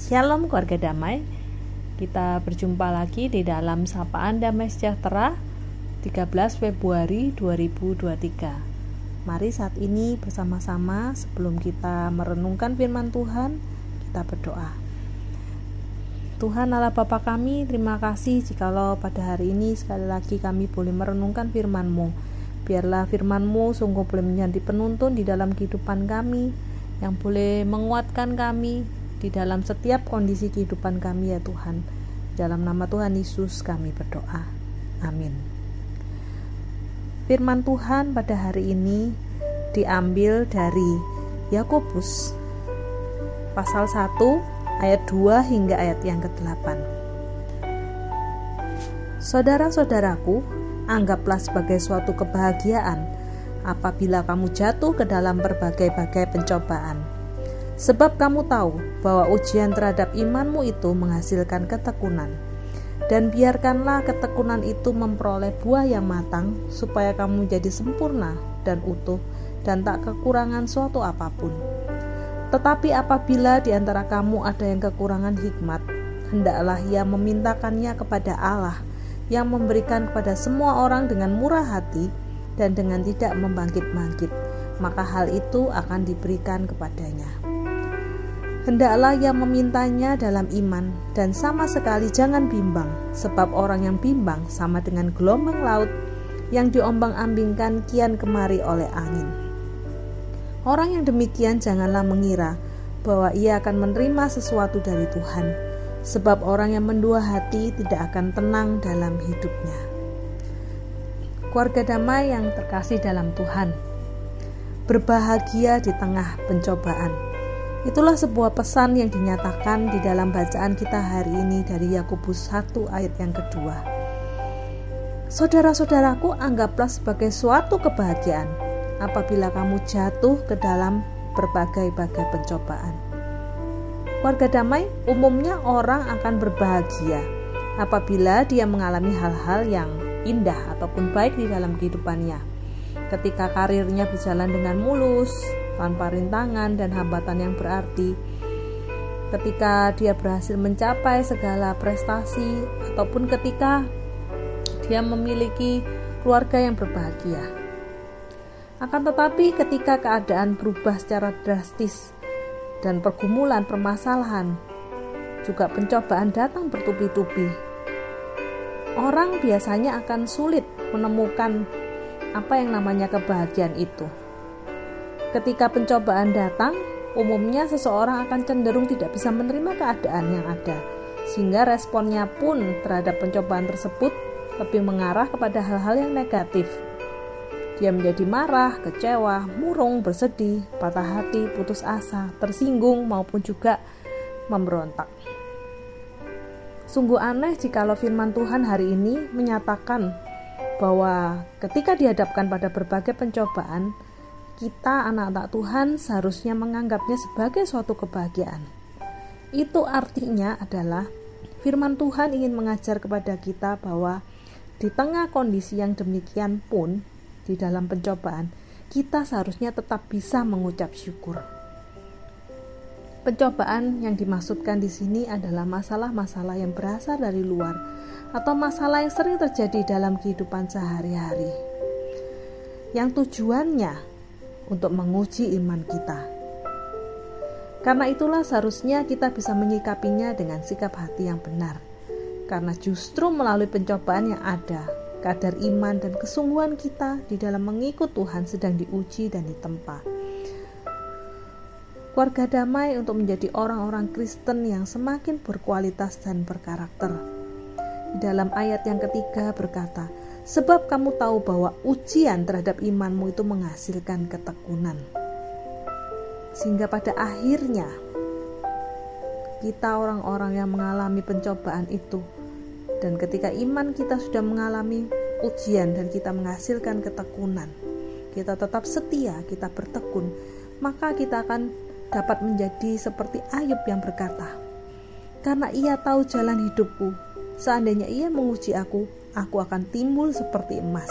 Shalom keluarga damai. Kita berjumpa lagi di dalam sapaan damai sejahtera 13 Februari 2023. Mari saat ini bersama-sama sebelum kita merenungkan firman Tuhan, kita berdoa. Tuhan Allah Bapa kami, terima kasih jikalau pada hari ini sekali lagi kami boleh merenungkan firman-Mu. Biarlah firman-Mu sungguh boleh menjadi penuntun di dalam kehidupan kami, yang boleh menguatkan kami di dalam setiap kondisi kehidupan kami ya Tuhan. Dalam nama Tuhan Yesus kami berdoa. Amin. Firman Tuhan pada hari ini diambil dari Yakobus pasal 1 ayat 2 hingga ayat yang ke-8. Saudara-saudaraku, anggaplah sebagai suatu kebahagiaan apabila kamu jatuh ke dalam berbagai-bagai pencobaan. Sebab kamu tahu bahwa ujian terhadap imanmu itu menghasilkan ketekunan. Dan biarkanlah ketekunan itu memperoleh buah yang matang, supaya kamu jadi sempurna dan utuh, dan tak kekurangan suatu apa pun. Tetapi apabila di antara kamu ada yang kekurangan hikmat, hendaklah ia memintakannya kepada Allah, yang memberikan kepada semua orang dengan murah hati, dan dengan tidak membangkit-bangkit, maka hal itu akan diberikan kepadanya. Hendaklah ia memintanya dalam iman, dan sama sekali jangan bimbang, sebab orang yang bimbang sama dengan gelombang laut yang diombang-ambingkan kian kemari oleh angin. Orang yang demikian janganlah mengira bahwa ia akan menerima sesuatu dari Tuhan, sebab orang yang mendua hati tidak akan tenang dalam hidupnya keluarga damai yang terkasih dalam Tuhan. Berbahagia di tengah pencobaan. Itulah sebuah pesan yang dinyatakan di dalam bacaan kita hari ini dari Yakobus 1 ayat yang kedua. Saudara-saudaraku, anggaplah sebagai suatu kebahagiaan apabila kamu jatuh ke dalam berbagai-bagai pencobaan. Keluarga damai umumnya orang akan berbahagia apabila dia mengalami hal-hal yang indah ataupun baik di dalam kehidupannya. Ketika karirnya berjalan dengan mulus, tanpa rintangan dan hambatan yang berarti, ketika dia berhasil mencapai segala prestasi, ataupun ketika dia memiliki keluarga yang berbahagia. Akan tetapi, ketika keadaan berubah secara drastis dan pergumulan permasalahan, juga pencobaan datang bertubi-tubi, orang biasanya akan sulit menemukan apa yang namanya kebahagiaan itu. Ketika pencobaan datang, umumnya seseorang akan cenderung tidak bisa menerima keadaan yang ada, sehingga responnya pun terhadap pencobaan tersebut lebih mengarah kepada hal-hal yang negatif. Dia menjadi marah, kecewa, murung, bersedih, patah hati, putus asa, tersinggung, maupun juga memberontak. Sungguh aneh jikalau firman Tuhan hari ini menyatakan bahwa ketika dihadapkan pada berbagai pencobaan, kita anak-anak Tuhan seharusnya menganggapnya sebagai suatu kebahagiaan. Itu artinya adalah firman Tuhan ingin mengajar kepada kita bahwa di tengah kondisi yang demikian pun di dalam pencobaan, kita seharusnya tetap bisa mengucap syukur. Pencobaan yang dimaksudkan di sini adalah masalah-masalah yang berasal dari luar atau masalah yang sering terjadi dalam kehidupan sehari-hari. Yang tujuannya untuk menguji iman kita. Karena itulah seharusnya kita bisa menyikapinya dengan sikap hati yang benar. Karena justru melalui pencobaan yang ada, kadar iman dan kesungguhan kita di dalam mengikut Tuhan sedang diuji dan ditempa keluarga damai untuk menjadi orang-orang Kristen yang semakin berkualitas dan berkarakter. Di dalam ayat yang ketiga berkata, "Sebab kamu tahu bahwa ujian terhadap imanmu itu menghasilkan ketekunan." Sehingga pada akhirnya kita orang-orang yang mengalami pencobaan itu dan ketika iman kita sudah mengalami ujian dan kita menghasilkan ketekunan, kita tetap setia, kita bertekun, maka kita akan dapat menjadi seperti Ayub yang berkata, "Karena ia tahu jalan hidupku, seandainya ia menguji aku, aku akan timbul seperti emas."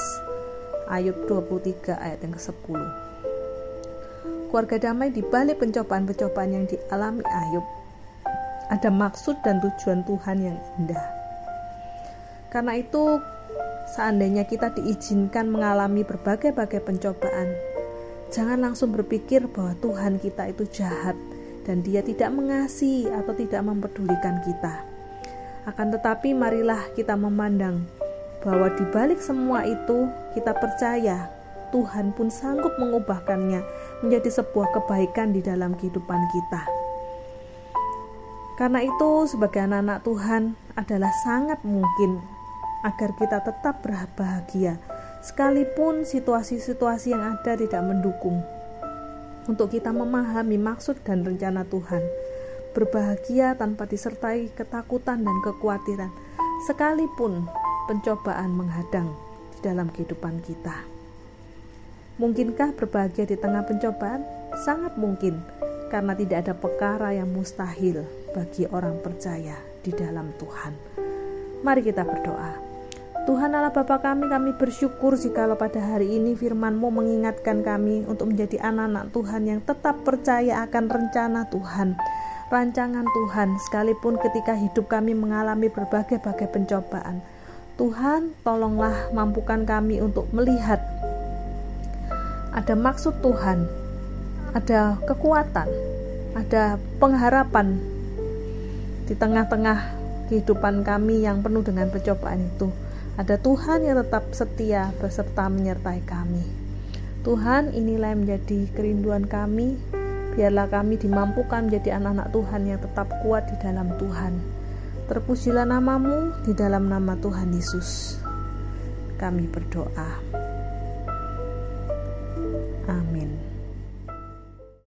Ayub 23 ayat yang ke-10. Keluarga damai di balik pencobaan-pencobaan yang dialami Ayub ada maksud dan tujuan Tuhan yang indah. Karena itu, seandainya kita diizinkan mengalami berbagai-bagai pencobaan, jangan langsung berpikir bahwa Tuhan kita itu jahat dan Dia tidak mengasihi atau tidak mempedulikan kita. Akan tetapi, marilah kita memandang bahwa di balik semua itu, kita percaya Tuhan pun sanggup mengubahkannya menjadi sebuah kebaikan di dalam kehidupan kita. Karena itu, sebagai anak-anak Tuhan adalah sangat mungkin agar kita tetap berbahagia, sekalipun situasi-situasi yang ada tidak mendukung. Untuk kita memahami maksud dan rencana Tuhan, berbahagia tanpa disertai ketakutan dan kekhawatiran, sekalipun pencobaan menghadang di dalam kehidupan kita. Mungkinkah berbahagia di tengah pencobaan? Sangat mungkin, karena tidak ada perkara yang mustahil bagi orang percaya di dalam Tuhan. Mari kita berdoa. Tuhan Allah Bapa kami, kami bersyukur jikalau pada hari ini firman-Mu mengingatkan kami untuk menjadi anak-anak Tuhan yang tetap percaya akan rencana Tuhan, rancangan Tuhan, sekalipun ketika hidup kami mengalami berbagai-bagai pencobaan. Tuhan, tolonglah mampukan kami untuk melihat ada maksud Tuhan, ada kekuatan, ada pengharapan di tengah-tengah kehidupan kami yang penuh dengan pencobaan itu. Ada Tuhan yang tetap setia beserta menyertai kami. Tuhan, inilah yang menjadi kerinduan kami. Biarlah kami dimampukan menjadi anak-anak Tuhan yang tetap kuat di dalam Tuhan. Terpujilah namamu di dalam nama Tuhan Yesus. Kami berdoa.